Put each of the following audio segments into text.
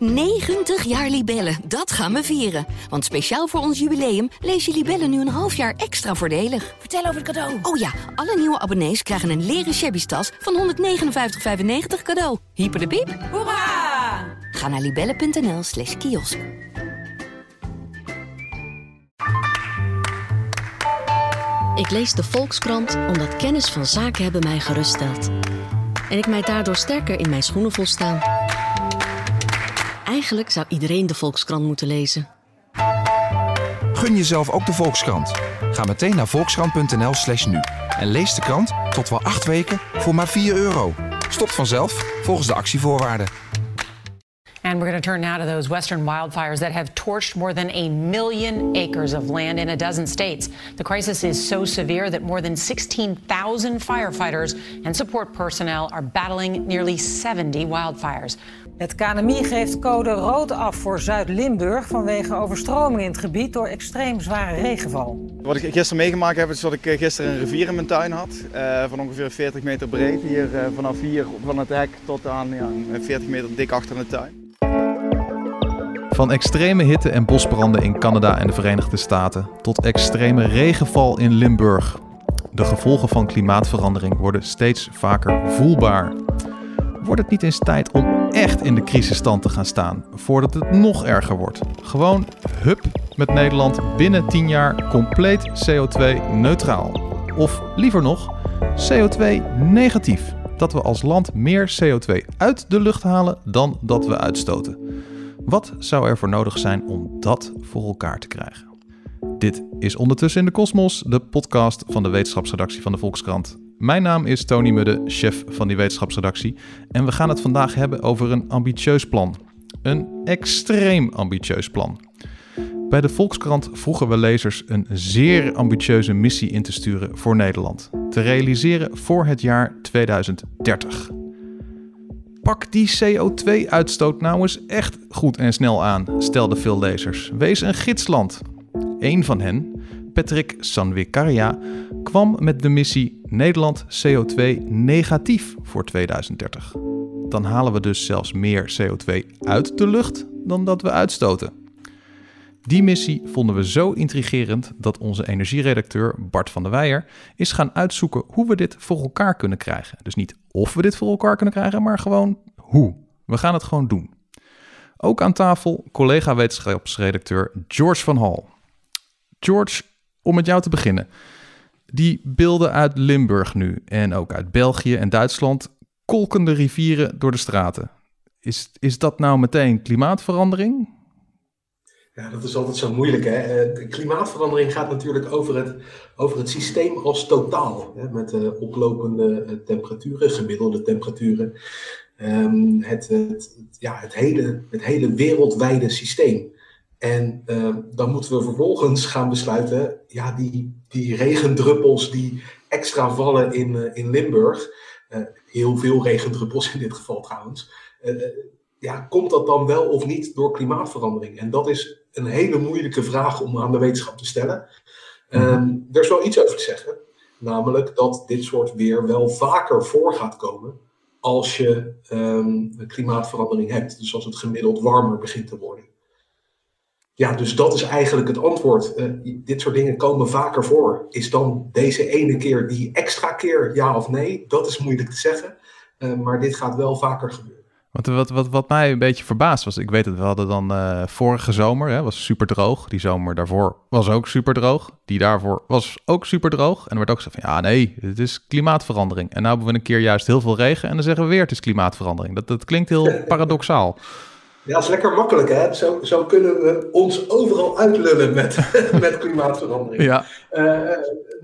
90 jaar Libellen, dat gaan we vieren. Want speciaal voor ons jubileum lees je Libellen nu een half jaar extra voordelig. Vertel over het cadeau. Oh ja, alle nieuwe abonnees krijgen een leren shabby tas van 159,95 cadeau. Hyper de piep. Hoera! Ga naar libellen.nl slash kiosk. Ik lees de Volkskrant omdat kennis van zaken hebben mij geruststelt. En ik mij daardoor sterker in mijn schoenen voel staan. Eigenlijk zou iedereen de Volkskrant moeten lezen. Gun jezelf ook de Volkskrant. Ga meteen naar volkskrant.nl slash nu. En lees de krant tot wel acht weken voor maar 4 euro. Stopt vanzelf volgens de actievoorwaarden. And we're going to turn now to those western wildfires that have torched more than a million acres of land in a dozen states. The crisis is so severe that more than 16,000 firefighters and support personnel are battling nearly 70 wildfires. Het KNMI geeft code rood af voor Zuid-Limburg vanwege overstroming in het gebied door extreem zware regenval. Wat ik gisteren meegemaakt heb, is dat ik gisteren een rivier in mijn tuin had. Uh, van ongeveer 40 meter breed. Hier uh, vanaf hier van het hek tot aan ja, 40 meter dik achter in de tuin. Van extreme hitte en bosbranden in Canada en de Verenigde Staten tot extreme regenval in Limburg. De gevolgen van klimaatverandering worden steeds vaker voelbaar. Wordt het niet eens tijd om echt in de crisisstand te gaan staan voordat het nog erger wordt? Gewoon hup met Nederland binnen 10 jaar compleet CO2-neutraal. Of liever nog, CO2-negatief. Dat we als land meer CO2 uit de lucht halen dan dat we uitstoten. Wat zou er voor nodig zijn om dat voor elkaar te krijgen? Dit is Ondertussen in de Kosmos, de podcast van de wetenschapsredactie van de Volkskrant. Mijn naam is Tony Mudde, chef van die wetenschapsredactie. En we gaan het vandaag hebben over een ambitieus plan. Een extreem ambitieus plan. Bij de Volkskrant vroegen we lezers een zeer ambitieuze missie in te sturen voor Nederland. Te realiseren voor het jaar 2030. Pak die CO2-uitstoot nou eens echt goed en snel aan, stelden veel lezers. Wees een gidsland. Eén van hen, Patrick Sanwikaria, kwam met de missie Nederland CO2 negatief voor 2030. Dan halen we dus zelfs meer CO2 uit de lucht dan dat we uitstoten. Die missie vonden we zo intrigerend dat onze energieredacteur Bart van der Weijer is gaan uitzoeken hoe we dit voor elkaar kunnen krijgen. Dus niet of we dit voor elkaar kunnen krijgen, maar gewoon hoe. We gaan het gewoon doen. Ook aan tafel collega-wetenschapsredacteur George van Hal. George, om met jou te beginnen. Die beelden uit Limburg nu en ook uit België en Duitsland kolkende rivieren door de straten. Is, is dat nou meteen klimaatverandering? Ja, dat is altijd zo moeilijk. Hè? De klimaatverandering gaat natuurlijk over het, over het systeem als totaal. Hè? Met uh, oplopende temperaturen, gemiddelde temperaturen. Um, het, het, ja, het, hele, het hele wereldwijde systeem. En uh, dan moeten we vervolgens gaan besluiten, ja, die, die regendruppels die extra vallen in, uh, in Limburg, uh, heel veel regendruppels in dit geval trouwens, ja, komt dat dan wel of niet door klimaatverandering? En dat is een hele moeilijke vraag om aan de wetenschap te stellen. Um, er is wel iets over te zeggen, namelijk dat dit soort weer wel vaker voor gaat komen als je um, klimaatverandering hebt. Dus als het gemiddeld warmer begint te worden. Ja, dus dat is eigenlijk het antwoord. Uh, dit soort dingen komen vaker voor. Is dan deze ene keer die extra keer ja of nee? Dat is moeilijk te zeggen. Uh, maar dit gaat wel vaker gebeuren. Want wat, wat, wat mij een beetje verbaasd was, ik weet het, we hadden dan uh, vorige zomer, hè, was super droog. Die zomer daarvoor was ook super droog. Die daarvoor was ook super droog. En er werd ook gezegd van, ja nee, het is klimaatverandering. En nu hebben we een keer juist heel veel regen en dan zeggen we weer het is klimaatverandering. Dat, dat klinkt heel paradoxaal. Ja, dat is lekker makkelijk hè. Zo, zo kunnen we ons overal uitlullen met, met klimaatverandering. Ja. Uh,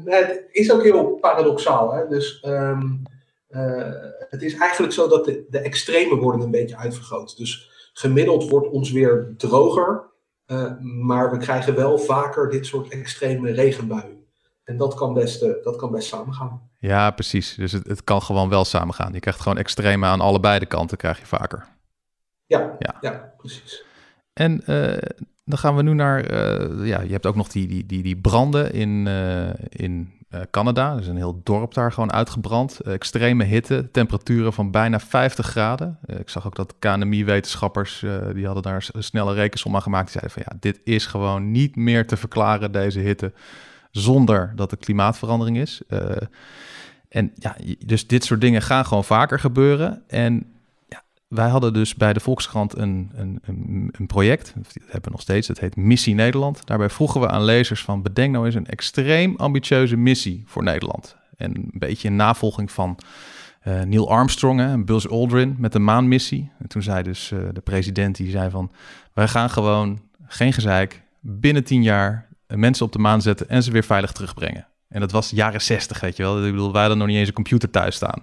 het is ook heel paradoxaal hè. Dus... Um, uh, het is eigenlijk zo dat de, de extremen worden een beetje uitvergroot. Dus gemiddeld wordt ons weer droger, uh, maar we krijgen wel vaker dit soort extreme regenbuien. En dat kan best, dat kan best samengaan. Ja, precies. Dus het, het kan gewoon wel samengaan. Je krijgt gewoon extreme aan allebei de kanten, krijg je vaker. Ja, ja. ja precies. En uh, dan gaan we nu naar, uh, ja, je hebt ook nog die, die, die, die branden in, uh, in Canada. Er is een heel dorp daar gewoon uitgebrand. extreme hitte, temperaturen van bijna 50 graden. ik zag ook dat KNMI-wetenschappers, die hadden daar een snelle rekensom aan gemaakt. Die zeiden van ja, dit is gewoon niet meer te verklaren, deze hitte, zonder dat er klimaatverandering is. en ja, dus dit soort dingen gaan gewoon vaker gebeuren. En wij hadden dus bij de Volkskrant een, een, een, een project, dat hebben we nog steeds, dat heet Missie Nederland. Daarbij vroegen we aan lezers van bedenk nou eens een extreem ambitieuze missie voor Nederland. En een beetje in navolging van uh, Neil Armstrong en Buzz Aldrin met de maanmissie. En toen zei dus uh, de president, die zei van, wij gaan gewoon, geen gezeik, binnen tien jaar mensen op de maan zetten en ze weer veilig terugbrengen. En dat was jaren zestig, weet je wel. Ik bedoel, wij hadden nog niet eens een computer thuis staan.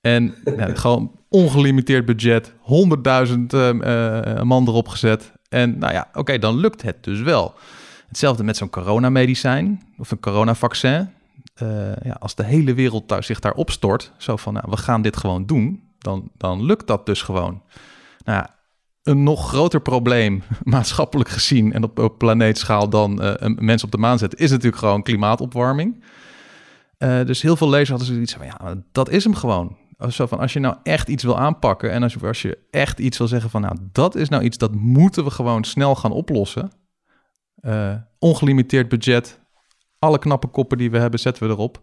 En gewoon ongelimiteerd budget, 100.000 uh, man erop gezet. En nou ja, oké, dan lukt het dus wel. Hetzelfde met zo'n coronamedicijn of een coronavaccin. Uh, ja, als de hele wereld daar, zich daarop stort, zo van nou, we gaan dit gewoon doen, dan, dan lukt dat dus gewoon. Nou een nog groter probleem, maatschappelijk gezien en op, planeetschaal dan uh, mensen op de maan zetten, is natuurlijk gewoon klimaatopwarming. Dus heel veel lezers hadden zoiets van, ja, dat is hem gewoon. Zo van, als je nou echt iets wil aanpakken en als je, als je echt iets wil zeggen van, nou, dat is nou iets dat moeten we gewoon snel gaan oplossen. Uh, ongelimiteerd budget, alle knappe koppen die we hebben, zetten we erop.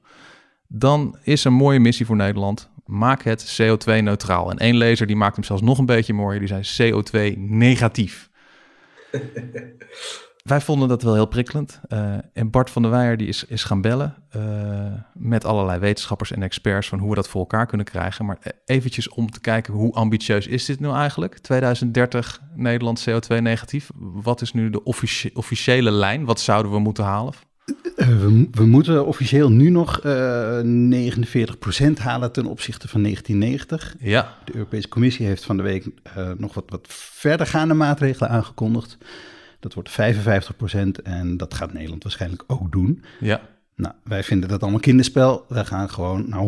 Dan is een mooie missie voor Nederland. Maak het CO2-neutraal. En één lezer die maakt hem zelfs nog een beetje mooier. Die zei CO2-negatief. Wij vonden dat wel heel prikkelend. Uh, en Bart van der Weijer die is, is gaan bellen uh, met allerlei wetenschappers en experts van hoe we dat voor elkaar kunnen krijgen. Maar eventjes om te kijken hoe ambitieus is dit nou eigenlijk? 2030 Nederland CO2 negatief. Wat is nu de officiële lijn? Wat zouden we moeten halen? Uh, we, we, moeten officieel nu nog 49% halen ten opzichte van 1990. Ja. De Europese Commissie heeft van de week nog wat, wat verdergaande maatregelen aangekondigd. Dat wordt 55% en dat gaat Nederland waarschijnlijk ook doen. Ja. Nou, wij vinden dat allemaal kinderspel. Wij gaan gewoon naar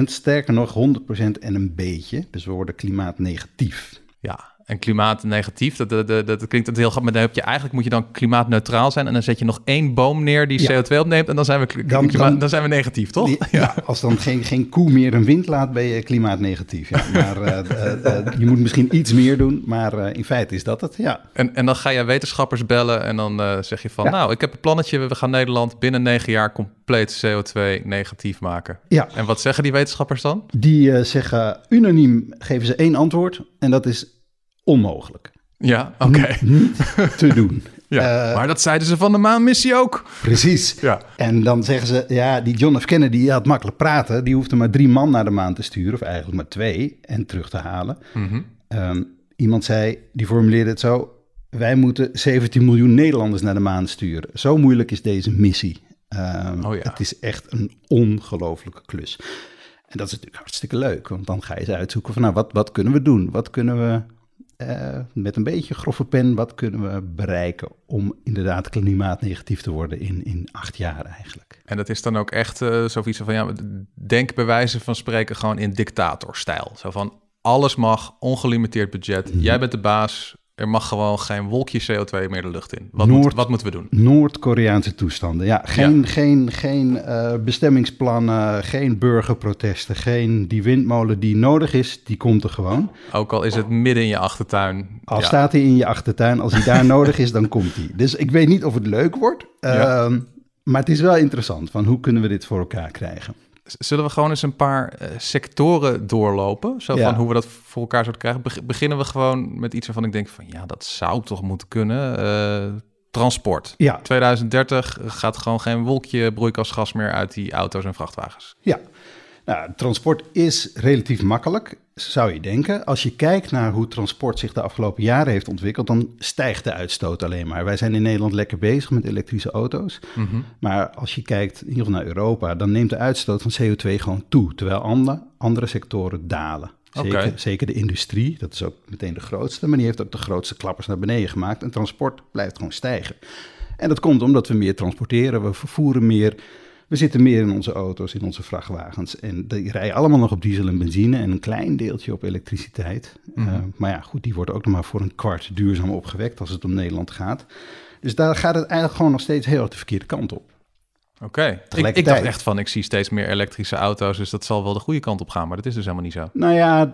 100% sterker nog 100% en een beetje. Dus we worden klimaatnegatief. Ja, en klimaatnegatief, dat, dat, dat, dat klinkt het heel grappig. Maar dan heb je eigenlijk moet je dan klimaatneutraal zijn. En dan zet je nog één boom neer die CO2 opneemt. En dan zijn we, dan, dan, dan, zijn we negatief, toch? ja. ja. als dan geen, geen koe meer een wind laat, ben je klimaatnegatief. Ja. Maar uh, uh, je moet misschien iets meer doen. Maar in feite is dat het, ja. En, en dan ga je wetenschappers bellen. En dan zeg je van, nou, ik heb een plannetje. We gaan Nederland binnen negen jaar compleet CO2 negatief maken. Ja. En wat zeggen die wetenschappers dan? Die zeggen unaniem, geven ze één antwoord. En dat is onmogelijk. Ja, oké. Niet te doen. ja, uh, maar dat zeiden ze van de maanmissie ook. Precies. Ja. En dan zeggen ze, ja, die John F. Kennedy had makkelijk praten. Die hoefde maar drie man naar de maan te sturen, of eigenlijk maar twee, en terug te halen. Mm -hmm. um, iemand zei, die formuleerde het zo, wij moeten 17 miljoen Nederlanders naar de maan sturen. Zo moeilijk is deze missie. Um, oh ja. Het is echt een ongelofelijke klus. En dat is natuurlijk hartstikke leuk, want dan ga je eens uitzoeken van, nou, wat, wat kunnen we doen? Wat kunnen we uh, met een beetje grove pen, wat kunnen we bereiken om inderdaad klimaatnegatief te worden in, in acht jaar eigenlijk. En dat is dan ook echt uh, zoiets van, ja, denk bij wijze van spreken gewoon in dictatorstijl. Zo van, alles mag, ongelimiteerd budget, jij bent de baas, er mag gewoon geen wolkje CO2 meer de lucht in. Wat, Noord, moet, wat moeten we doen? Noord-Koreaanse toestanden. Ja, geen, ja. geen, geen uh, bestemmingsplannen, geen burgerprotesten, geen die windmolen die nodig is, die komt er gewoon. Ook al is het midden in je achtertuin. Al ja. staat hij in je achtertuin, als hij daar nodig is, dan komt hij. Dus ik weet niet of het leuk wordt, uh, ja. maar het is wel interessant van hoe kunnen we dit voor elkaar krijgen. Zullen we gewoon eens een paar uh, sectoren doorlopen? Zo ja. van hoe we dat voor elkaar zouden krijgen. Be beginnen we gewoon met iets waarvan ik denk van ja, dat zou toch moeten kunnen. Uh, transport. Ja. 2030 gaat gewoon geen wolkje broeikasgas meer uit die auto's en vrachtwagens. Ja. Nou, transport is relatief makkelijk, zou je denken. Als je kijkt naar hoe transport zich de afgelopen jaren heeft ontwikkeld, dan stijgt de uitstoot alleen maar. Wij zijn in Nederland lekker bezig met elektrische auto's. Mm -hmm. Maar als je kijkt in ieder geval naar Europa, dan neemt de uitstoot van CO2 gewoon toe, terwijl andere, andere sectoren dalen. Zeker, okay. zeker de industrie, dat is ook meteen de grootste, maar die heeft ook de grootste klappers naar beneden gemaakt. En transport blijft gewoon stijgen. En dat komt omdat we meer transporteren, we vervoeren meer. We zitten meer in onze auto's, in onze vrachtwagens. En die rijden allemaal nog op diesel en benzine en een klein deeltje op elektriciteit. Mhm. Mm -hmm. uh, maar ja, goed, die wordt ook nog maar voor een kwart duurzaam opgewekt als het om Nederland gaat. Dus daar gaat het eigenlijk gewoon nog steeds heel erg de verkeerde kant op. Oké, ik, ik dacht echt van, ik zie steeds meer elektrische auto's, dus dat zal wel de goede kant op gaan. Maar dat is dus helemaal niet zo. Nou ja,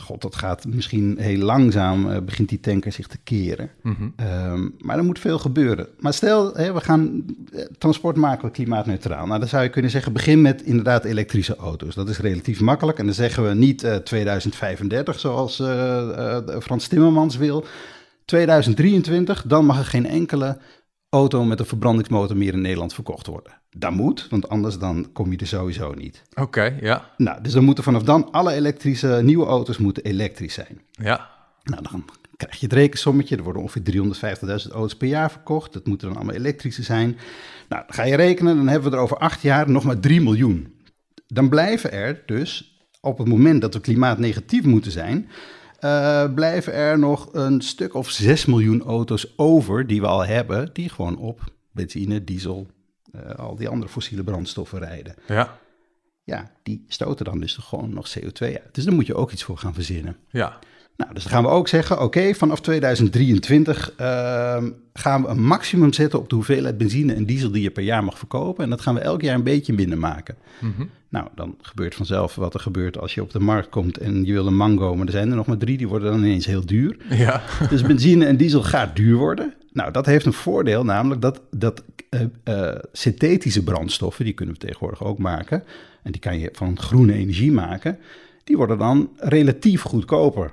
god, dat gaat misschien heel langzaam, eh, begint die tanker zich te keren. Mhm. Ehm, maar er moet veel gebeuren. Maar stel, hè, we gaan eh, transport maken we klimaatneutraal. Nou, dan zou je kunnen zeggen, begin met inderdaad elektrische auto's. Dat is relatief makkelijk. En dan zeggen we niet eh, 2035, zoals eh, eh, Frans Timmermans wil. 2023, dan mag er geen enkele auto met een verbrandingsmotor meer in Nederland verkocht worden. Dat moet, want anders dan kom je er sowieso niet. Oké, ja. Nou, dus dan moeten vanaf dan alle elektrische nieuwe auto's moeten elektrisch zijn. Ja, Nou, dan krijg je het rekensommetje. Er worden ongeveer 350.000 auto's per jaar verkocht. Dat moeten dan allemaal elektrische zijn. Nou, dan ga je rekenen, dan hebben we er over acht jaar nog maar 3 miljoen. Dan blijven er dus, op het moment dat we klimaatnegatief moeten zijn... eh, blijven er nog een stuk of 6 miljoen auto's over die we al hebben... die gewoon op benzine, diesel, eh, al die andere fossiele brandstoffen rijden. ja, Ja, die stoten dan dus gewoon nog CO2 uit. Dus daar moet je ook iets voor gaan verzinnen. ja. Nou, dus dan gaan we ook zeggen, oké, vanaf 2023 ehm, gaan we een maximum zetten op de hoeveelheid benzine en diesel die je per jaar mag verkopen. En dat gaan we elk jaar een beetje minder maken. Mhm. Nou, dan gebeurt vanzelf wat er gebeurt als je op de markt komt en je wil een mango, maar er zijn er nog maar drie, die worden dan ineens heel duur. Ja, Dus benzine en diesel gaat duur worden. Nou, dat heeft een voordeel, namelijk dat, dat eh, eh, synthetische brandstoffen, die kunnen we tegenwoordig ook maken, en die kan je van groene energie maken, die worden dan relatief goedkoper.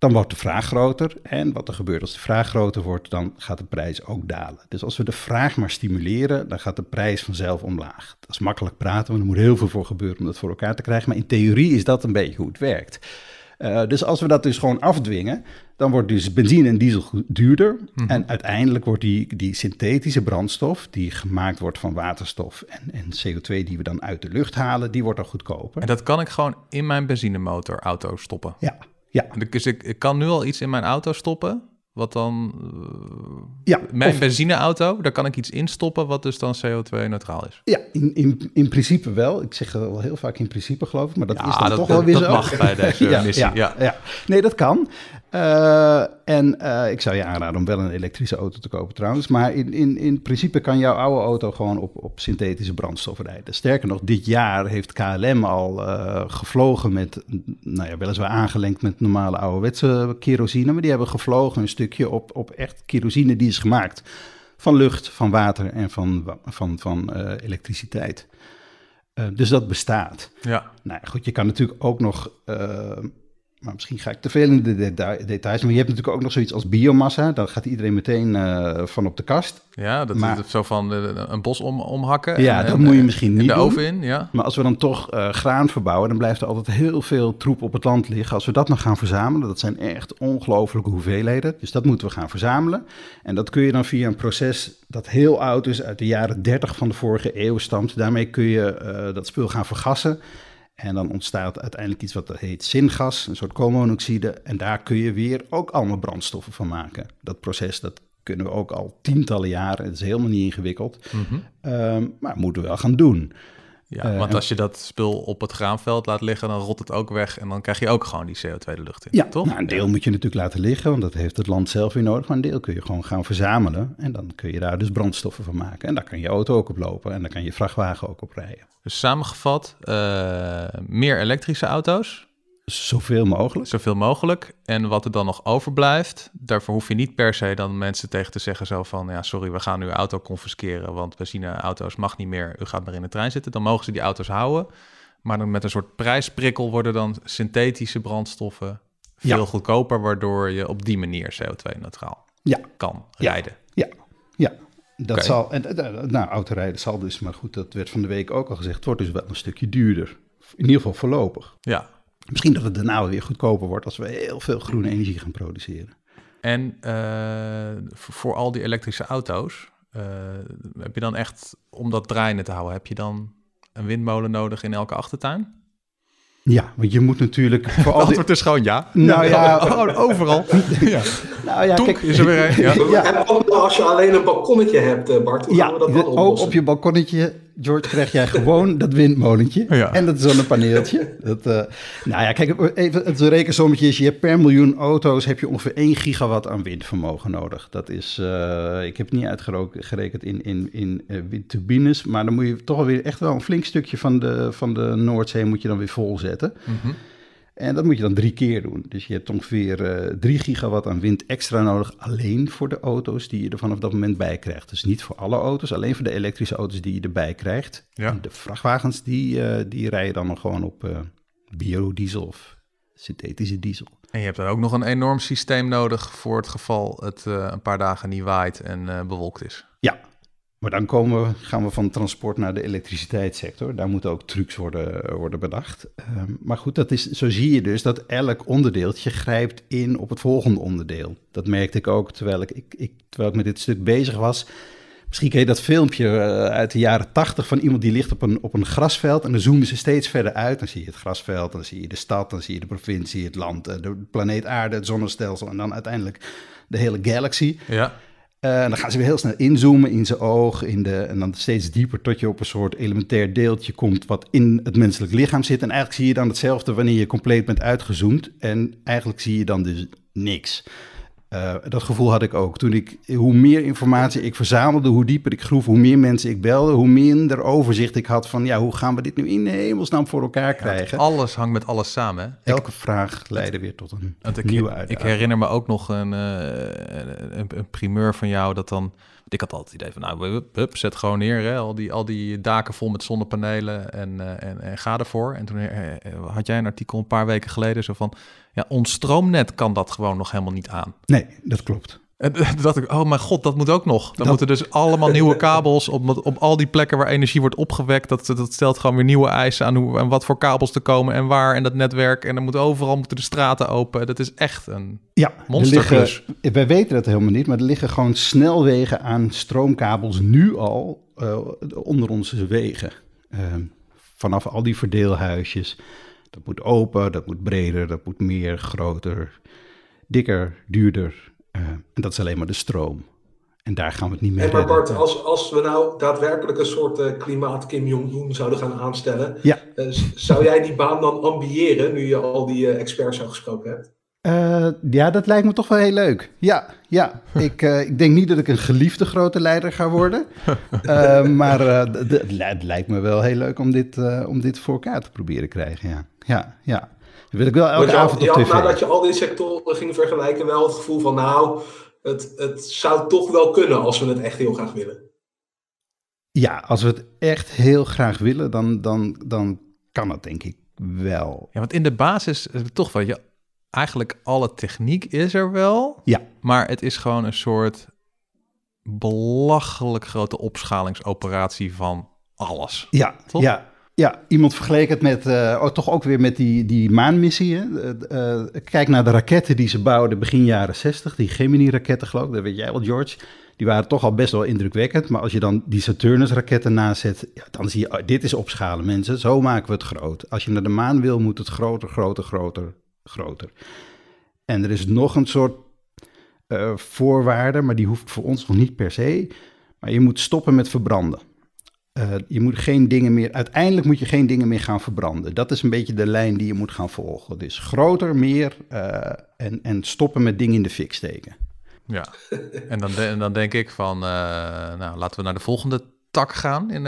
Dan wordt de vraag groter. En wat er gebeurt als de vraag groter wordt, dan gaat de prijs ook dalen. Dus als we de vraag maar stimuleren, dan gaat de prijs vanzelf omlaag. Dat is makkelijk praten, want er moet heel veel voor gebeuren om dat voor elkaar te krijgen. Maar in theorie is dat een beetje hoe het werkt. Eh, dus als we dat dus gewoon afdwingen, dan wordt dus benzine en diesel duurder. En uiteindelijk wordt die, die synthetische brandstof, die gemaakt wordt van waterstof en, en CO2 die we dan uit de lucht halen, die wordt dan goedkoper. en dat kan ik gewoon in mijn benzinemotor auto stoppen. Ja, ja, Dus ik, ik kan nu al iets in mijn auto stoppen, wat dan... eh, ja. mijn Of- benzineauto, daar kan ik iets instoppen wat dus dan CO2-neutraal is. Ja, in, in, in principe wel. Ik zeg wel heel vaak in principe geloof ik, maar dat Ja, is dan dat- toch dat- wel weer dat zo. mag bij deze missie, ja. ja. Nee, dat kan. Eh, en eh, ik zou je aanraden om wel een elektrische auto te kopen trouwens. Maar in, in, in principe kan jouw oude auto gewoon op, op synthetische brandstof rijden. Sterker nog, dit jaar heeft KLM al eh, gevlogen met, nou ja, weliswaar aangelengd met normale ouderwetse kerosine. Maar die hebben gevlogen een stukje op, op echt kerosine die is gemaakt van lucht, van water en van, van, van elektriciteit. Dus dat bestaat. Ja, Nou goed, je kan natuurlijk ook nog, maar misschien ga ik te veel in de deta- details, maar je hebt natuurlijk ook nog zoiets als biomassa. Dan gaat iedereen meteen eh, van op de kast. ja dat Maar- is zo van eh, een bos om, omhakken. Ja, en- dat en, moet je misschien in niet de doen. oven in, ja. Maar als we dan toch eh, graan verbouwen, dan blijft er altijd heel veel troep op het land liggen. Als we dat nog gaan verzamelen, dat zijn echt ongelooflijke hoeveelheden. Dus dat moeten we gaan verzamelen. En dat kun je dan via een proces dat heel oud is, uit de jaren 30 van de vorige eeuw stamt. Daarmee kun je dat spul gaan vergassen. En dan ontstaat uiteindelijk iets wat heet zingas, een soort koolmonoxide. En daar kun je weer ook allemaal brandstoffen van maken. Dat proces, dat kunnen we ook al tientallen jaren. Het is helemaal niet ingewikkeld. Ehm, maar moeten we wel gaan doen. Ja, Eh, want als je dat spul op het graanveld laat liggen, dan rot het ook weg. En dan krijg je ook gewoon die CO2 de lucht in. Ja, toch? Nou, een deel moet je natuurlijk laten liggen, want dat heeft het land zelf weer nodig. Maar een deel kun je gewoon gaan verzamelen. En dan kun je daar dus brandstoffen van maken. En daar kan je auto ook op lopen en daar kan je vrachtwagen ook op rijden. Dus samengevat, eh, meer elektrische auto's, Zoveel mogelijk. zoveel mogelijk. En wat er dan nog overblijft, daarvoor hoef je niet per se dan mensen tegen te zeggen zo van... ja, sorry, we gaan uw auto confisceren, want benzineauto's mag niet meer. U gaat maar in de trein zitten. Dan mogen ze die auto's houden. Maar dan met een soort prijsprikkel worden dan synthetische brandstoffen veel Ja. goedkoper... waardoor je op die manier CO2-neutraal Ja, kan Ja. rijden. ja, ja. Dat zal, en, eh, nou, autorijden zal dus, maar goed, dat werd van de week ook al gezegd, het wordt dus wel een stukje duurder. In ieder geval voorlopig. Ja, Misschien dat het daarna weer goedkoper wordt als we heel veel groene energie gaan produceren. En eh, voor, al die elektrische auto's, eh, heb je dan echt, om dat draaiende te houden, heb je dan een windmolen nodig in elke achtertuin? Ja, want je moet natuurlijk voor Het al die... antwoord is gewoon ja. Nou ja, Gewoon overal. ja. nou ja, Toek kijk, is er weer een. Ja. Ja. En ook als je alleen een balkonnetje hebt, eh, Bart, hoe Ja, gaan we dat de- oplossen? op je balkonnetje George, krijg jij gewoon dat windmolentje Ja. en dat zonnepaneeltje. Dat, eh, nou ja, kijk, even het rekensommetje is, je hebt per miljoen auto's heb je ongeveer 1 gigawatt aan windvermogen nodig. Dat is, eh, ik heb het niet uitgerekend in, in, in eh, windturbines, maar dan moet je toch alweer echt wel een flink stukje van de, van de Noordzee moet je dan weer volzetten. Mhm. En dat moet je dan drie keer doen. Dus je hebt ongeveer eh 3 gigawatt aan wind extra nodig. Alleen voor de auto's die je er vanaf dat moment bij krijgt. Dus niet voor alle auto's, alleen voor de elektrische auto's die je erbij krijgt. Ja. En de vrachtwagens die, eh, die rijden dan nog gewoon op eh, biodiesel of synthetische diesel. En je hebt dan ook nog een enorm systeem nodig voor het geval het een paar dagen niet waait en bewolkt is. Ja, maar dan komen we, gaan we van transport naar de elektriciteitssector. Daar moeten ook trucs worden, worden bedacht. Ehm, maar goed, dat is, zo zie je dus dat elk onderdeeltje grijpt in op het volgende onderdeel. Dat merkte ik ook terwijl ik, ik, terwijl ik met dit stuk bezig was. Misschien ken je dat filmpje eh, uit de jaren tachtig van iemand die ligt op een, op een grasveld. En dan zoomen ze steeds verder uit. Dan zie je het grasveld, dan zie je de stad, dan zie je de provincie, het land, eh, de planeet aarde, het zonnestelsel. En dan uiteindelijk de hele galaxy. Ja. En dan gaan ze weer heel snel inzoomen in zijn oog. In de, en dan steeds dieper tot je op een soort elementair deeltje komt wat in het menselijk lichaam zit. En eigenlijk zie je dan hetzelfde wanneer je compleet bent uitgezoomd. En eigenlijk zie je dan dus niks. Eh, dat gevoel had ik ook. Toen ik, hoe meer informatie ik verzamelde, hoe dieper ik groef, hoe meer mensen ik belde, hoe minder overzicht ik had van, ja, hoe gaan we dit nu in de hemelsnaam voor elkaar krijgen? Alles hangt met alles samen. Hè? Elke vraag leidde weer tot een ik, nieuwe ik uitdaging. herinner me ook nog een, eh, een, een primeur van jou dat dan... Ik had altijd het idee van, nou, hup, hup, zet gewoon neer. Hè? Al, die, al die daken vol met zonnepanelen en, eh, en, en ga ervoor. En toen had jij een artikel een paar weken geleden zo van... Ja, ons stroomnet kan dat gewoon nog helemaal niet aan. Nee, dat klopt. En toen dacht ik, oh mijn god, dat moet ook nog. Dan Dat- moeten dus allemaal nieuwe kabels op, op al die plekken waar energie wordt opgewekt. Dat, dat stelt gewoon weer nieuwe eisen aan, hoe, aan wat voor kabels te komen en waar en dat netwerk. En dan moet overal moeten de straten open. Dat is echt een Ja, er monsterklus. liggen, wij weten dat helemaal niet, maar er liggen gewoon snelwegen aan stroomkabels nu al eh, onder onze wegen. Eh, vanaf al die verdeelhuisjes. Dat moet open, dat moet breder, dat moet meer, groter, dikker, duurder. Eh, en dat is alleen maar de stroom. En daar gaan we het niet meer En maar. Bart, als, als we nou daadwerkelijk een soort eh, klimaat Kim Jong-un zouden gaan aanstellen, Ja. eh, zou jij die baan dan ambiëren nu je al die experts zo gesproken hebt? Eh, ja, dat lijkt me toch wel heel leuk. Ja, ja. ik, eh, ik denk niet dat ik een geliefde grote leider ga worden. Eh, maar eh, het li- het lijkt me wel heel leuk om dit, eh, om dit voor elkaar te proberen krijgen. Ja, ja, ja. Dat wil ik wel elke je avond op had tv. nadat je al die sectoren ging vergelijken wel het gevoel van nou, het, het zou toch wel kunnen als we het echt heel graag willen. Ja, als we het echt heel graag willen, dan, dan, dan kan het denk ik wel. Ja, want in de basis is het toch wel, je, eigenlijk alle techniek is er wel. Ja. Maar het is gewoon een soort belachelijk grote opschalingsoperatie van alles. Ja, Toch? ja. Ja, iemand vergeleek het met, eh, oh, toch ook weer met die, die maanmissie. Hè? Eh, eh, kijk naar de raketten die ze bouwden begin jaren 60, die Gemini-raketten geloof ik, dat weet jij wel George. Die waren toch al best wel indrukwekkend, maar als je dan die Saturnus-raketten nazet, ja, dan zie je, oh, dit is opschalen mensen, zo maken we het groot. Als je naar de maan wil, moet het groter, groter, groter, groter. En er is nog een soort eh, voorwaarde, maar die hoeft voor ons nog niet per se. Maar je moet stoppen met verbranden. Eh, je moet geen dingen meer, uiteindelijk moet je geen dingen meer gaan verbranden. Dat is een beetje de lijn die je moet gaan volgen. Dus groter, meer eh, en, en stoppen met dingen in de fik steken. Ja, en dan, de- dan denk ik van, nou, laten we naar de volgende tak gaan in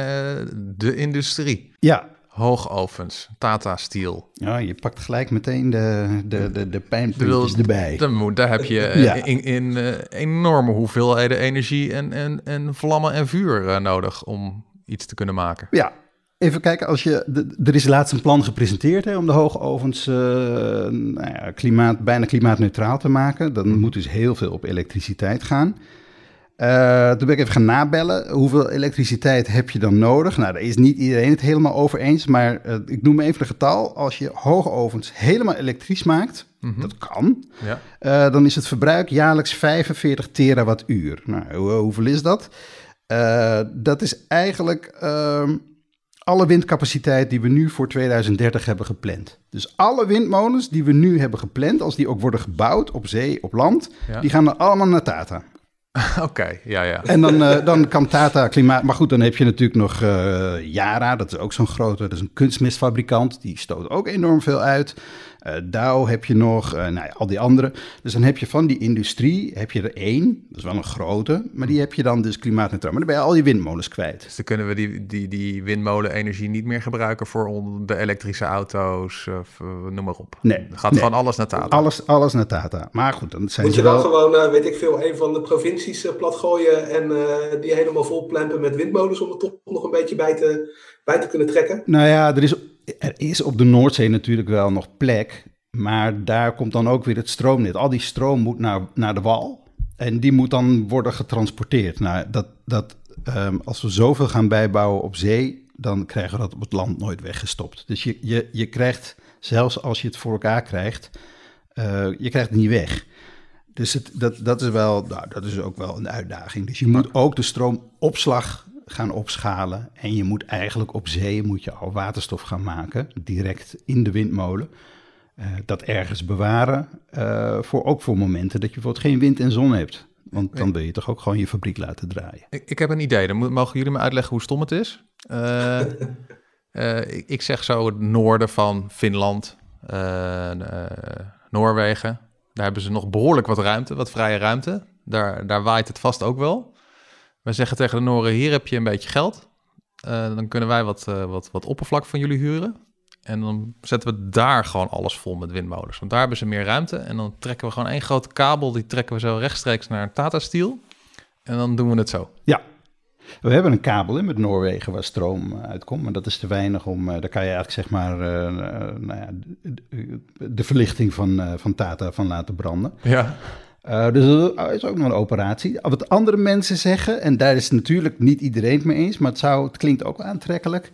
de industrie. Ja. Hoogovens, Tata Steel. Ja, je pakt gelijk meteen de, de, de, de pijnpuntjes erbij. dan daar heb je eh, Ja. in, in eh, enorme hoeveelheden energie en, en, en vlammen en vuur eh, nodig om iets te kunnen maken. Ja, even kijken. Als je, de- er is laatst een plan gepresenteerd hè, om de hoogovens nou ja, klimaat, bijna klimaatneutraal te maken. Dan moet dus heel veel op elektriciteit gaan. Eh, toen ben ik even gaan nabellen. Hoeveel elektriciteit heb je dan nodig? Nou, daar is niet iedereen het helemaal over eens. Maar eh, ik noem even een getal. Als je hoogovens helemaal elektrisch maakt, dat kan. Ja. Eh, dan is het verbruik jaarlijks 45 terawattuur. Nou, hoe- hoeveel is dat? Dat is eigenlijk ehm, alle windcapaciteit die we nu voor 2030 hebben gepland. Dus alle windmolens die we nu hebben gepland, als die ook worden gebouwd op zee, op land, Ja. die gaan dan allemaal naar Tata. Oké, ja, ja. En dan, uh, dan kan Tata klimaat... Maar goed, dan heb je natuurlijk nog uh, Yara. Dat is ook zo'n grote... Dat is een kunstmestfabrikant. Die stoot ook enorm veel uit. Uh, Dow heb je nog, uh, nou ja, al die andere. Dus dan heb je van die industrie, heb je er één, dat is wel een grote, maar die heb je dan dus klimaatneutraal. Maar dan ben je al die windmolens kwijt. Dus dan kunnen we die, die, die windmolenenergie niet meer gebruiken voor de elektrische auto's, of uh, noem maar op. Nee. Dan gaat nee. gewoon alles naar Tata. Alles, alles naar Tata. Maar goed, dan zijn Moet ze je dan wel... gewoon, weet ik veel, een van de provincies plat gooien en die helemaal vol met windmolens om er toch nog een beetje bij te, bij te kunnen trekken? Nou ja, er is, er is op de Noordzee natuurlijk wel nog plek. Maar daar komt dan ook weer het stroomnet. Al die stroom moet naar, naar de wal. En die moet dan worden getransporteerd. Nou, dat, dat, um, als we zoveel gaan bijbouwen op zee, dan krijgen we dat op het land nooit weggestopt. Dus je, je, je krijgt, zelfs als je het voor elkaar krijgt, uh, je krijgt het niet weg. Dus het, dat, dat, is wel, nou, dat is ook wel een uitdaging. Dus je moet ook de stroomopslag gaan opschalen. En je moet eigenlijk op zee moet je al waterstof gaan maken, direct in de windmolen. Uh, dat ergens bewaren, uh, voor, ook voor momenten dat je bijvoorbeeld geen wind en zon hebt. Want dan wil je toch ook gewoon je fabriek laten draaien. Ik, ik heb een idee, dan mogen jullie me uitleggen hoe stom het is. Uh, ik, ik, zeg zo het noorden van Finland, Noorwegen. Daar hebben ze nog behoorlijk wat ruimte, wat vrije ruimte. Daar, daar waait het vast ook wel. We zeggen tegen de Noren, hier heb je een beetje geld. dan kunnen wij wat, wat, wat oppervlak van jullie huren. En dan zetten we daar gewoon alles vol met windmolens. Want daar hebben ze meer ruimte. En dan trekken we gewoon één grote kabel. Die trekken we zo rechtstreeks naar Tata Steel. En dan doen we het zo. Ja. We hebben een kabel in met Noorwegen waar stroom uitkomt. Maar dat is te weinig om... daar kan je eigenlijk zeg maar... Uh, nou ja, de, de, verlichting van, van Tata van laten branden. Ja. Uh, dus dat is ook nog een operatie. Wat andere mensen zeggen... En daar is natuurlijk niet iedereen het mee eens. Maar het, zou, het klinkt ook aantrekkelijk...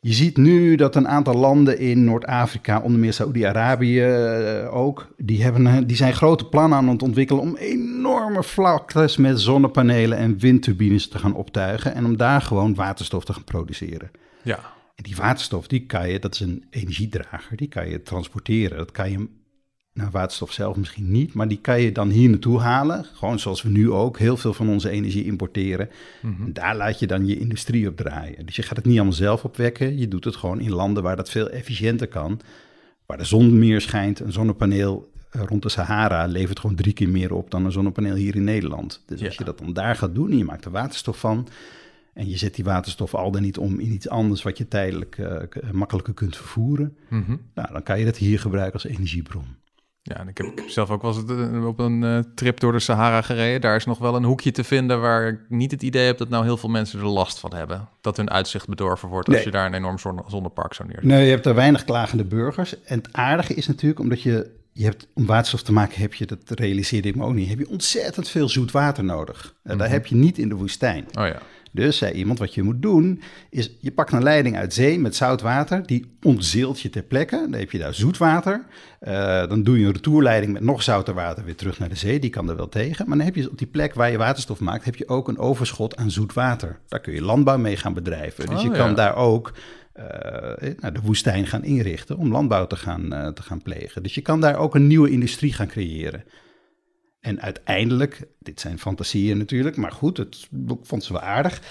Je ziet nu dat een aantal landen in Noord-Afrika, onder meer Saoedi-Arabië uh, ook, die, hebben, die zijn grote plannen aan het ontwikkelen om enorme vlaktes met zonnepanelen en windturbines te gaan optuigen en om daar gewoon waterstof te gaan produceren. Ja. En die waterstof, die kan je, dat is een energiedrager, die kan je transporteren. Dat kan je, nou waterstof zelf misschien niet, maar die kan je dan hier naartoe halen. Gewoon zoals we nu ook heel veel van onze energie importeren. Mm-hmm. En daar laat je dan je industrie op draaien. Dus je gaat het niet allemaal zelf opwekken. Je doet het gewoon in landen waar dat veel efficiënter kan. Waar de zon meer schijnt. Een zonnepaneel rond de Sahara levert gewoon drie keer meer op dan een zonnepaneel hier in Nederland. Dus als je dat dan daar gaat doen en je maakt er waterstof van... En je zet die waterstof al dan niet om in iets anders wat je tijdelijk uh, makkelijker kunt vervoeren. Mm-hmm. Nou, dan kan je dat hier gebruiken als energiebron. Ja, en ik heb, ik heb zelf ook wel eens op een uh, trip door de Sahara gereden. Daar is nog wel een hoekje te vinden waar ik niet het idee heb dat nou heel veel mensen er last van hebben. Dat hun uitzicht bedorven wordt als Nee. je daar een enorm zonne, zonnepark zo neerzet. Nee, je hebt er weinig klagende burgers. En het aardige is natuurlijk, omdat je, je hebt, om waterstof te maken heb je, dat realiseerde ik me ook niet, heb je ontzettend veel zoet water nodig. En Mhm. Dat heb je niet in de woestijn. Oh ja. Dus zei iemand, wat je moet doen, is je pakt een leiding uit zee met zout water, die ontzeelt je ter plekke. Dan heb je daar zoet water. Eh, dan doe je een retourleiding met nog zouter water weer terug naar de zee. Die kan er wel tegen. Maar dan heb je op die plek waar je waterstof maakt, heb je ook een overschot aan zoet water. Daar kun je landbouw mee gaan bedrijven. Dus Oh, je ja. kan daar ook eh, nou, de woestijn gaan inrichten om landbouw te gaan, eh, te gaan plegen. Dus je kan daar ook een nieuwe industrie gaan creëren. En uiteindelijk, dit zijn fantasieën natuurlijk, maar goed, het ik vond ze wel aardig.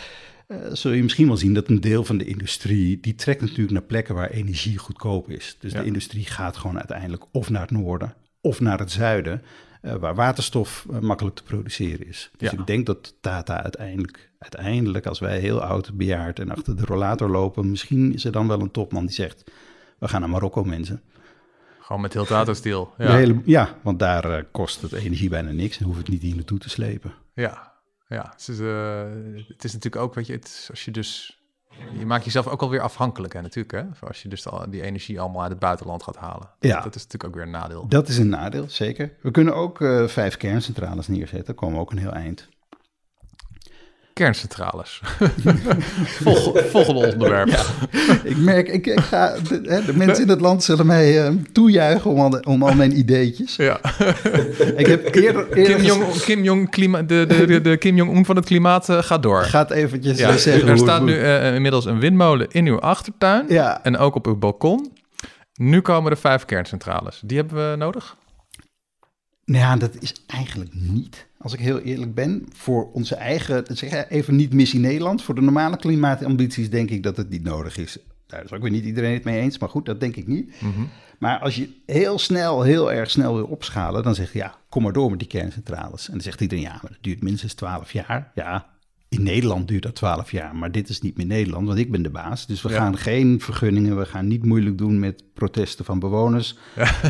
eh, zul je misschien wel zien dat een deel van de industrie, die trekt natuurlijk naar plekken waar energie goedkoop is. Dus Ja. de industrie gaat gewoon uiteindelijk of naar het noorden of naar het zuiden, eh, waar waterstof eh, makkelijk te produceren is. Dus Ja. ik denk dat Tata uiteindelijk, uiteindelijk, als wij heel oud, bejaard en achter de rollator lopen, misschien is er dan wel een topman die zegt, we gaan naar Marokko mensen. Gewoon met heel Tata Steel. Ja. hele, ja, want daar eh, kost het energie bijna niks en hoeft het niet hier naartoe te slepen. Ja, ja. Het is, eh, het is natuurlijk ook, weet je, het is, als je dus... Je maakt jezelf ook alweer afhankelijk, hè, natuurlijk, hè? Als je dus al die energie allemaal uit het buitenland gaat halen. Ja. Dat is natuurlijk ook weer een nadeel. Dat is een nadeel, zeker. We kunnen ook eh, vijf kerncentrales neerzetten, komen we ook een heel eind. Kerncentrales. Volg, volgende onderwerp. Ik merk, ik, ik ga, de, hè, de mensen in het land zullen mij eh, toejuichen om al, de- om al mijn ideetjes. Ja. Ik heb eerder, eerder Kim Jong, Kim Jong, klima, de, de, de, de Kim Jong-un van het klimaat eh, gaat door. gaat eventjes Ja, eh, zeggen er staat nu eh, inmiddels een windmolen in uw achtertuin Ja, en ook op uw balkon. Nu komen er vijf kerncentrales. Die hebben we nodig? Nou ja, dat is eigenlijk niet, als ik heel eerlijk ben. Voor onze eigen, zeg even niet missie Nederland. Voor de normale klimaatambities denk ik dat het niet nodig is. Daar is ook weer niet iedereen het mee eens, maar goed, dat denk ik niet. Mhm. Maar als je heel snel, heel erg snel wil opschalen, dan zeg je ja, kom maar door met die kerncentrales. En dan zegt iedereen ja, maar dat duurt minstens 12 jaar. Ja, in Nederland duurt dat 12 jaar, maar dit is niet meer Nederland, want ik ben de baas. Dus we Ja. gaan geen vergunningen, we gaan niet moeilijk doen met protesten van bewoners.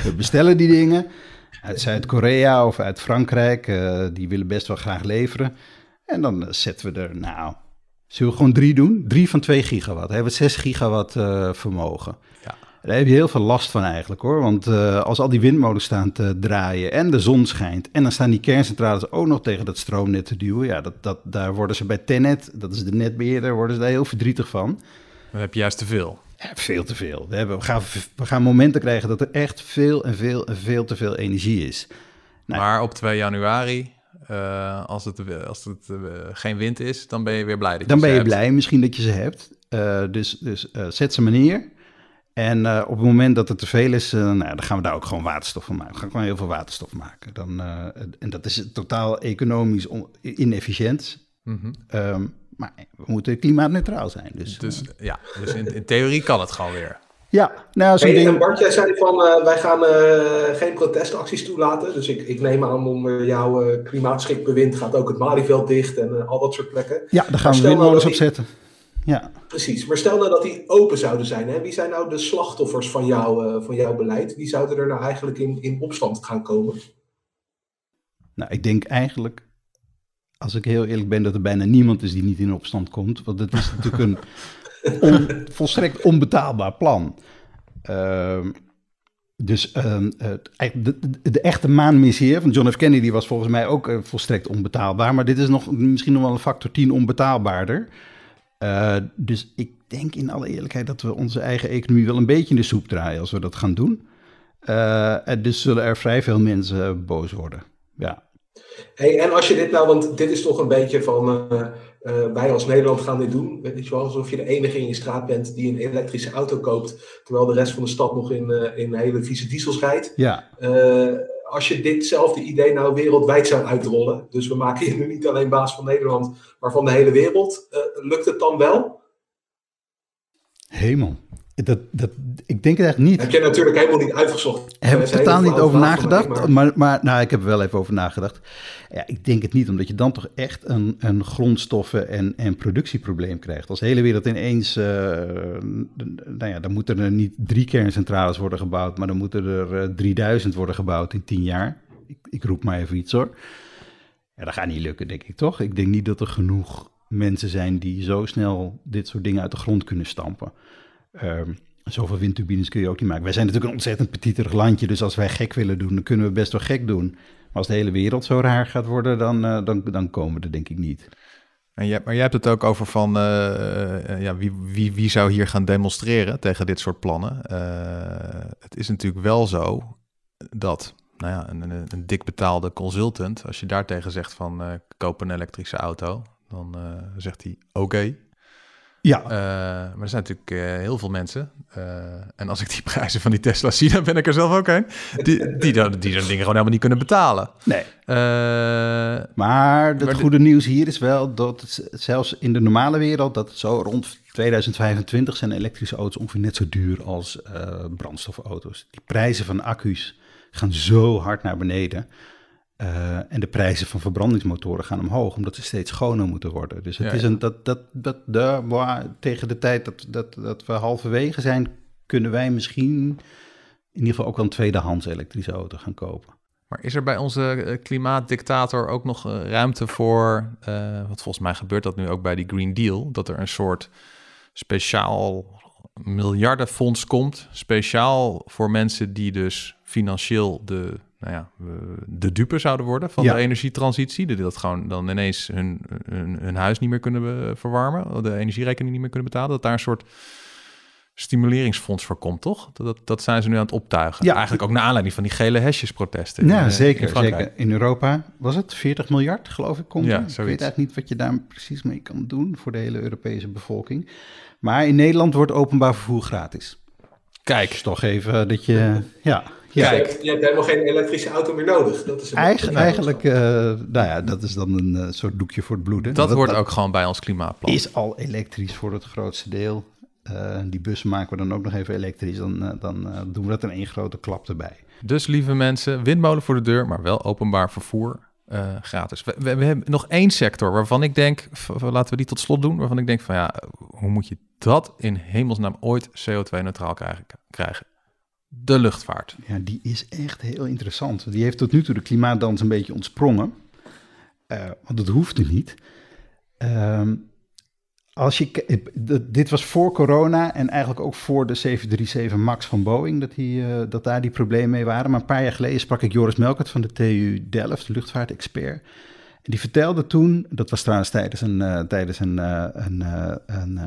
We bestellen die dingen uit Zuid-Korea of uit Frankrijk. eh, die willen best wel graag leveren. En dan eh, zetten we er, nou, zullen we gewoon drie doen? Drie van 2 gigawatt. Hebben we 6 gigawatt eh, vermogen. Ja. Daar heb je heel veel last van eigenlijk hoor. Want als al die windmolens staan te draaien en de zon schijnt... en dan staan die kerncentrales ook nog tegen dat stroomnet te duwen... ja, dat, dat, daar worden ze bij Tenet, dat is de netbeheerder, worden ze daar heel verdrietig van. Dan heb je juist te veel. Ja, veel te veel. We, hebben, we, gaan, we gaan momenten krijgen dat er echt veel en veel en veel te veel energie is. Nou, Maar op 2 januari, eh, als het, als het eh, geen wind is, dan ben je weer blij dat je Dan ben je hebt. blij misschien dat je ze hebt. Eh, dus dus zet ze maar neer. En op het moment dat het te veel is, nou, dan gaan we daar ook gewoon waterstof van maken. We gaan gewoon heel veel waterstof maken. Dan, en dat is totaal economisch on- inefficiënt. Mhm. Ehm, maar we moeten klimaatneutraal zijn. Dus, Dus eh, ja, dus in, in theorie kan het gewoon weer. ja, nou, zo'n Hey, ding... en Bart, jij zei van eh, wij gaan eh, geen protestacties toelaten. Dus ik, ik neem aan om eh, jouw eh, klimaatschikbewind gaat ook het Malieveld dicht en al dat soort plekken. Ja, daar gaan Maar we nou windmolens dat op zetten. Ja. Precies, maar stel nou dat die open zouden zijn. Hè? Wie zijn nou de slachtoffers van, jou, eh, van jouw beleid? Wie zouden er nou eigenlijk in, in opstand gaan komen? Nou, ik denk eigenlijk, als ik heel eerlijk ben, dat er bijna niemand is die niet in opstand komt. Want het is natuurlijk een volstrekt onbetaalbaar plan. Ehm, dus ehm, eigenlijk de, de, de echte maanmissie van John F. Kennedy was volgens mij ook eh, volstrekt onbetaalbaar. Maar dit is nog, misschien nog wel een factor 10 onbetaalbaarder. Eh, dus ik denk in alle eerlijkheid dat we onze eigen economie wel een beetje in de soep draaien als we dat gaan doen. Eh, en dus zullen er vrij veel mensen boos worden. Ja. Hey, en als je dit nou, want dit is toch een beetje van, eh, eh, wij als Nederland gaan dit doen. Weet je wel, alsof je de enige in je straat bent die een elektrische auto koopt, terwijl de rest van de stad nog in, eh, in hele vieze diesels rijdt. Ja, als je ditzelfde idee nou wereldwijd zou uitrollen, dus we maken je nu niet alleen baas van Nederland, maar van de hele wereld, lukt het dan wel? hemel. Dat, dat, ik denk het echt niet. Heb je natuurlijk helemaal niet uitgezocht. Heb ik totaal niet over nagedacht. maar- Maar, maar nou, ik heb er wel even over nagedacht. Ja, ik denk het niet, omdat je dan toch echt een, een grondstoffen- en, en productieprobleem krijgt. Als de hele wereld ineens. eh, nou ja, dan moeten er niet drie kerncentrales worden gebouwd, maar dan moeten er eh, 3000 worden gebouwd in tien jaar. Ik, ik roep maar even iets hoor. Ja, dat gaat niet lukken, denk ik toch? Ik denk niet dat er genoeg mensen zijn die zo snel dit soort dingen uit de grond kunnen stampen. Ehm, zoveel windturbines kun je ook niet maken. Wij zijn natuurlijk een ontzettend petiterig landje, dus als wij gek willen doen, dan kunnen we best wel gek doen. Maar als de hele wereld zo raar gaat worden, dan, eh, dan, dan komen we er denk ik niet. En jij, maar jij hebt het ook over van eh, eh, ja, wie, wie, wie zou hier gaan demonstreren tegen dit soort plannen. Het is natuurlijk wel zo dat nou ja, een, een, dik betaalde consultant, als je daartegen zegt van koop een elektrische auto, dan zegt hij oké. Ja, Eh, maar er zijn natuurlijk eh, heel veel mensen. eh, en als ik die prijzen van die Tesla zie, dan ben ik er zelf ook een. Die, die, dan- die zo'n dingen gewoon helemaal niet kunnen betalen. nee. Maar het Maar de- goede nieuws hier is wel dat het zelfs in de normale wereld, dat het zo rond 2025 zijn elektrische auto's ongeveer net zo duur als brandstofauto's. Die prijzen van accu's gaan zo hard naar beneden. Eh, en de prijzen van verbrandingsmotoren gaan omhoog, omdat ze steeds schoner moeten worden. Dus het Ja, is een, dat, dat, dat, de, tegen de tijd dat, dat, dat we halverwege zijn, kunnen wij misschien in ieder geval ook een tweedehands elektrische auto gaan kopen. Maar is er bij onze eh, klimaatdictator ook nog eh, ruimte voor, want volgens mij gebeurt dat nu ook bij die Green Deal, dat er een soort speciaal miljardenfonds komt, speciaal voor mensen die dus financieel de, nou ja, eh, de dupe zouden worden van Ja. de energietransitie, die dat gewoon dan ineens hun, hun, hun huis niet meer kunnen eh, verwarmen, de energierekening niet meer kunnen betalen, dat daar een soort stimuleringsfonds voor komt, toch? Dat, dat, zijn ze nu aan het optuigen. Ja. Eigenlijk ook naar aanleiding van die gele hesjesprotesten. in, Ja, eh, zeker, in Frankrijk. zeker. In Europa was het 40 miljard, geloof ik, komt Ja. Ik weet eigenlijk niet wat je daar precies mee kan doen voor de hele Europese bevolking. Maar in Nederland wordt openbaar vervoer gratis. Kijk, Dus toch even dat je, ja, Ja. Je, hebt, je, hebt, helemaal geen elektrische auto meer nodig. Dat is Eigen, eigenlijk, uh, nou ja, dat is dan een uh, soort doekje voor het bloeden. Dat, dat wordt ook gewoon bij ons klimaatplan. Is al elektrisch voor het grootste deel. Uh, die bussen maken we dan ook nog even elektrisch. Dan, dan doen we dat in één grote klap erbij. Dus lieve mensen, windmolen voor de deur, maar wel openbaar vervoer. Uh, gratis. We, we, we, hebben nog één sector waarvan ik denk, laten we die tot slot doen, waarvan ik denk van ja, hoe moet je dat in hemelsnaam ooit CO2-neutraal krijgen, krijgen? De luchtvaart. Ja, die is echt heel interessant. Die heeft tot nu toe de klimaatdans een beetje ontsprongen. Uh, want dat hoeft nu niet. Uh, als je, dit was voor corona en eigenlijk ook voor de 737 MAX van Boeing, dat, die, uh, dat daar die problemen mee waren. Maar een paar jaar geleden sprak ik Joris Melkert van de TU Delft, de luchtvaartexpert. En die vertelde toen, dat was trouwens tijdens een, uh, tijdens een, een, een,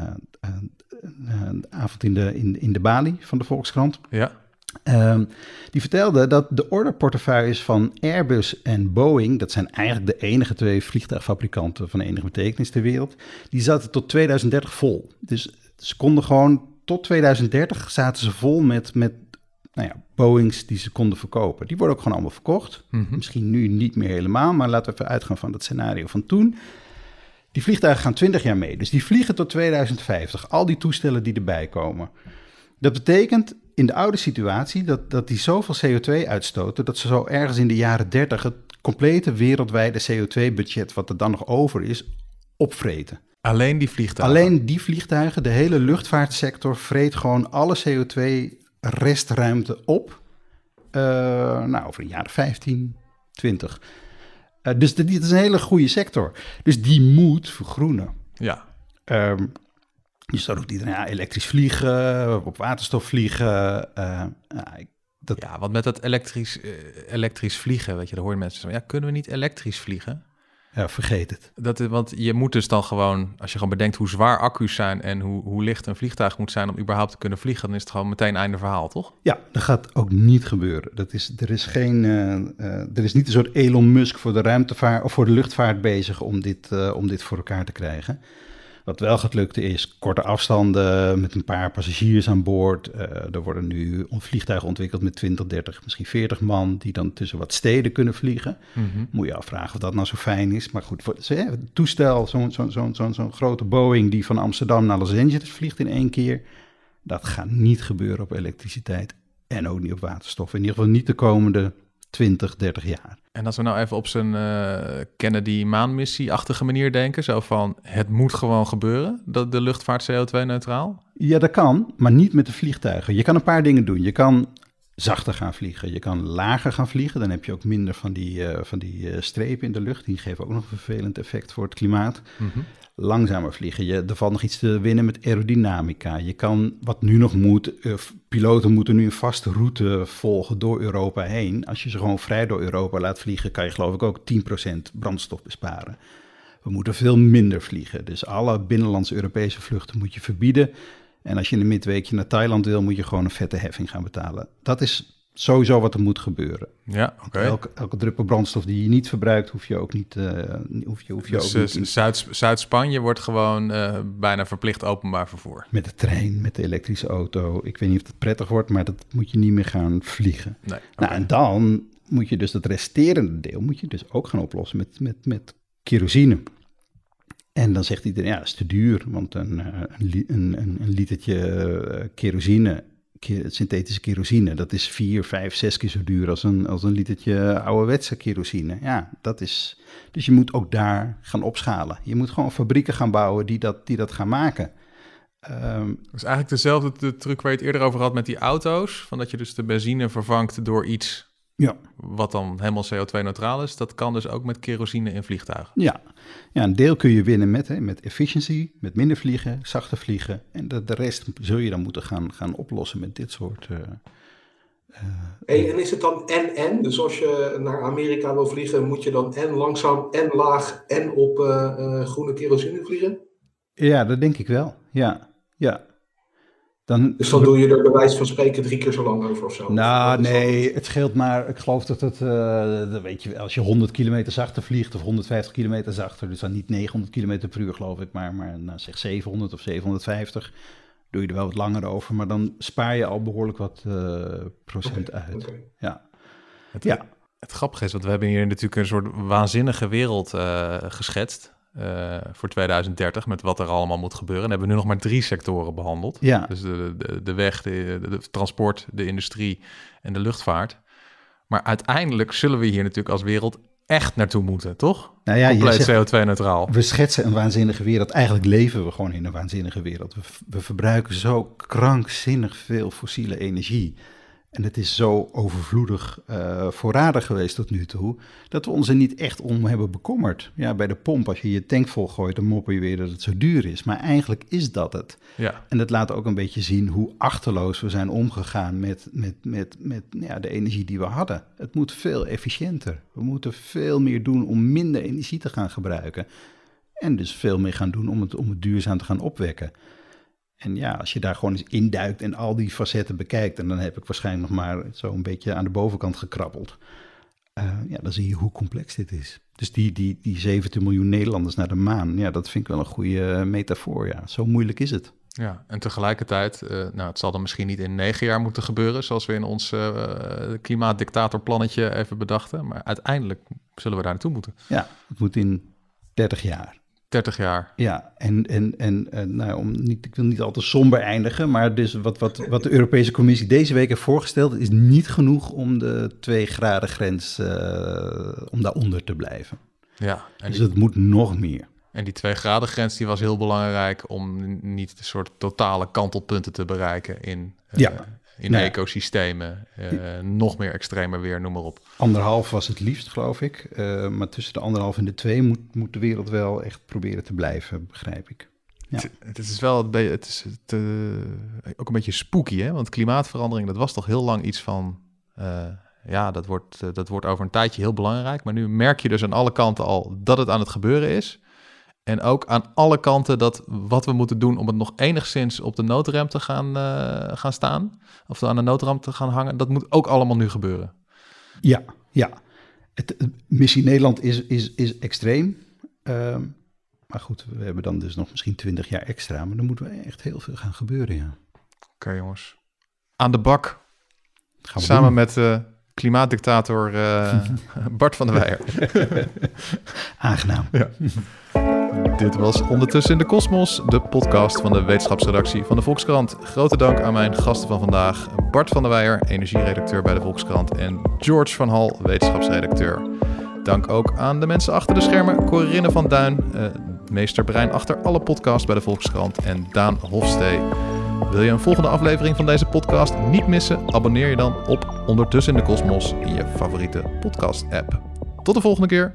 een, avond in de, in, in de Bali van de Volkskrant. Ja. Um, die vertelde dat de orderportefeuilles van Airbus en Boeing, dat zijn eigenlijk de enige twee vliegtuigfabrikanten van enige betekenis ter wereld, die zaten tot 2030 vol. Dus ze konden gewoon tot 2030 zaten ze vol met, met nou ja, Boeings die ze konden verkopen. Die worden ook gewoon allemaal verkocht. Mm -hmm. Misschien nu niet meer helemaal, maar laten we even uitgaan van het scenario van toen. Die vliegtuigen gaan 20 jaar mee, dus die vliegen tot 2050. Al die toestellen die erbij komen. Dat betekent in de oude situatie dat, dat die zoveel CO2 uitstoten, dat ze zo ergens in de jaren 30 het complete wereldwijde CO2-budget, wat er dan nog over is, opvreten. Alleen die vliegtuigen? Alleen die vliegtuigen, de hele luchtvaartsector vreet gewoon alle CO2-restruimte op. Uh, nou, over een jaar 15, 20. Uh, dus dit is een hele goede sector. Dus die moet vergroenen. Ja. Um, je zou ook iedereen ja, elektrisch vliegen, op waterstof vliegen. Uh, dat... Ja, want met dat elektrisch, uh, elektrisch vliegen, weet je, hoor je mensen zeggen, ja, kunnen we niet elektrisch vliegen? Ja, vergeet het. Dat, want je moet dus dan gewoon, als je gewoon bedenkt hoe zwaar accu's zijn en hoe, hoe licht een vliegtuig moet zijn om überhaupt te kunnen vliegen, dan is het gewoon meteen einde verhaal, toch? Ja, dat gaat ook niet gebeuren. Dat is, er, is geen, uh, uh, er is niet een soort Elon Musk voor de ruimtevaart of voor de luchtvaart bezig om dit, uh, om dit voor elkaar te krijgen. Wat wel lukken is korte afstanden met een paar passagiers aan boord. Uh, er worden nu vliegtuigen ontwikkeld met 20, 30, misschien 40 man, die dan tussen wat steden kunnen vliegen. Mm -hmm. Moet je afvragen of dat nou zo fijn is. Maar goed, voor het toestel, zo'n zo, zo, zo, zo grote Boeing die van Amsterdam naar Los Angeles vliegt in één keer, dat gaat niet gebeuren op elektriciteit en ook niet op waterstof. In ieder geval niet de komende 20, 30 jaar. En als we nou even op zijn uh, Kennedy-maanmissie-achtige manier denken, zo van het moet gewoon gebeuren, dat de luchtvaart CO2-neutraal? Ja, dat kan, maar niet met de vliegtuigen. Je kan een paar dingen doen. Je kan zachter gaan vliegen, je kan lager gaan vliegen, dan heb je ook minder van die, uh, van die uh, strepen in de lucht. Die geven ook nog een vervelend effect voor het klimaat. Mm -hmm langzamer vliegen. Je, er valt nog iets te winnen met aerodynamica. Je kan, wat nu nog moet, uh, piloten moeten nu een vaste route volgen door Europa heen. Als je ze gewoon vrij door Europa laat vliegen, kan je geloof ik ook 10% brandstof besparen. We moeten veel minder vliegen. Dus alle binnenlandse Europese vluchten moet je verbieden. En als je in een midweekje naar Thailand wil, moet je gewoon een vette heffing gaan betalen. Dat is sowieso wat er moet gebeuren. Ja, oké. Okay. Elke, elke, druppel brandstof die je niet verbruikt, hoef je ook niet. Uh, hoef je, hoef je dus, ook niet uh, Zuid, Zuid-Spanje wordt gewoon uh, bijna verplicht openbaar vervoer. Met de trein, met de elektrische auto. Ik weet niet of het prettig wordt, maar dat moet je niet meer gaan vliegen. Nee, okay. Nou, en dan moet je dus dat resterende deel moet je dus ook gaan oplossen met, met, met kerosine. En dan zegt iedereen, ja, dat is te duur, want een, een, een, een litertje kerosine synthetische kerosine. Dat is vier, vijf, zes keer zo duur als een, als een litertje ouderwetse kerosine. Ja, dat is. Dus je moet ook daar gaan opschalen. Je moet gewoon fabrieken gaan bouwen die dat, die dat gaan maken. Um, dus eigenlijk dezelfde de truc waar je het eerder over had met die auto's. Van dat je dus de benzine vervangt door iets ja. wat dan helemaal CO2-neutraal is. Dat kan dus ook met kerosine in vliegtuigen. Ja, ja een deel kun je winnen met, hè, met efficiency, met minder vliegen, zachter vliegen. En de, de rest zul je dan moeten gaan, gaan oplossen met dit soort... Uh, uh, hey, en is het dan en-en? Dus als je naar Amerika wil vliegen, moet je dan en langzaam en laag en op uh, groene kerosine vliegen? Ja, dat denk ik wel. Ja, ja. Dan, dus dan doe je er bij wijze van spreken drie keer zo lang over of zo? Nou, nee, het scheelt maar. Ik geloof dat het, uh, weet je, als je 100 kilometer zachter vliegt of 150 kilometer zachter, dus dan niet 900 kilometer per uur geloof ik, maar, maar nou, zeg 700 of 750, doe je er wel wat langer over, maar dan spaar je al behoorlijk wat uh, procent uit. Ja. Het, Ja. het grappige is, want we hebben hier natuurlijk een soort waanzinnige wereld eh, geschetst eh, voor 2030 met wat er allemaal moet gebeuren. En hebben we nu nog maar drie sectoren behandeld. Ja. Dus de, de, de weg, de, de, de transport, de industrie en de luchtvaart. Maar uiteindelijk zullen we hier natuurlijk als wereld echt naartoe moeten, toch? Nou ja, Compleet zegt- CO2-neutraal. We schetsen een waanzinnige wereld. Eigenlijk leven we gewoon in een waanzinnige wereld. We, we verbruiken zo krankzinnig veel fossiele energie. En het is zo overvloedig eh, voorradig geweest tot nu toe, dat we ons er niet echt om hebben bekommerd. Ja, bij de pomp, als je je tank volgooit, dan mopper je weer dat het zo duur is. Maar eigenlijk is dat het. Ja. En dat laat ook een beetje zien hoe achterloos we zijn omgegaan met, met, met, met ja, de energie die we hadden. Het moet veel efficiënter. We moeten veel meer doen om minder energie te gaan gebruiken. En dus veel meer gaan doen om het, om het duurzaam te gaan opwekken. En ja, als je daar gewoon eens induikt en al die facetten bekijkt, en dan heb ik waarschijnlijk nog maar zo een beetje aan de bovenkant gekrabbeld. eh, ja, dan zie je hoe complex dit is. Dus die, die, die 17 miljoen Nederlanders naar de maan, ja, dat vind ik wel een goede eh, metafoor. Ja. Zo moeilijk is het. Ja, en tegelijkertijd, eh, nou, het zal dan misschien niet in negen jaar moeten gebeuren, zoals we in ons eh klimaatdictatorplannetje even bedachten. Maar uiteindelijk zullen we daar naartoe moeten. Ja, het moet in 30 jaar. 30 jaar. Ja, en, en, en, en nou, om niet, ik wil niet al te somber eindigen, maar dus wat, wat, wat de Europese Commissie deze week heeft voorgesteld, is niet genoeg om de 2 graden grens, eh, om daaronder te blijven. Ja, en Dus die, het moet nog meer. en die twee graden grens die was heel belangrijk om niet een soort totale kantelpunten te bereiken in, eh, Ja. In Nou ecosystemen. eh, nog meer extremer weer, noem maar op. Anderhalf was het liefst, geloof ik. Eh, maar tussen de anderhalf en de twee moet, moet de wereld wel echt proberen te blijven, begrijp ik. Ja. Het, het is wel een beetje, het is het, eh, ook een beetje spooky, hè? Want klimaatverandering, dat was toch heel lang iets van, ja, dat wordt, dat wordt over een tijdje heel belangrijk. Maar nu merk je dus aan alle kanten al dat het aan het gebeuren is. En ook aan alle kanten dat wat we moeten doen om het nog enigszins op de noodrem te gaan, eh, gaan staan, of aan de noodrem te gaan hangen, dat moet ook allemaal nu gebeuren. Ja, ja. Het, missie Nederland is, is, is extreem. Ehm, maar goed, we hebben dan dus nog misschien twintig jaar extra. Maar dan moeten we echt heel veel gaan gebeuren, ja. Oké, jongens. Aan de bak, Gaan we samen doen. met eh, klimaatdictator eh, Bart van der Weijer. Aangenaam. Dit was Ondertussen in de Kosmos, de podcast van de wetenschapsredactie van de Volkskrant. Grote dank aan mijn gasten van vandaag, Bart van der Weijer, energieredacteur bij de Volkskrant, en George van Hal, wetenschapsredacteur. Dank ook aan de mensen achter de schermen, Corinne van Duin, eh, meesterbrein achter alle podcasts bij de Volkskrant, en Daan Hofstee. Wil je een volgende aflevering van deze podcast niet missen? Abonneer je dan op Ondertussen in de Kosmos in je favoriete podcast-app. Tot de volgende keer.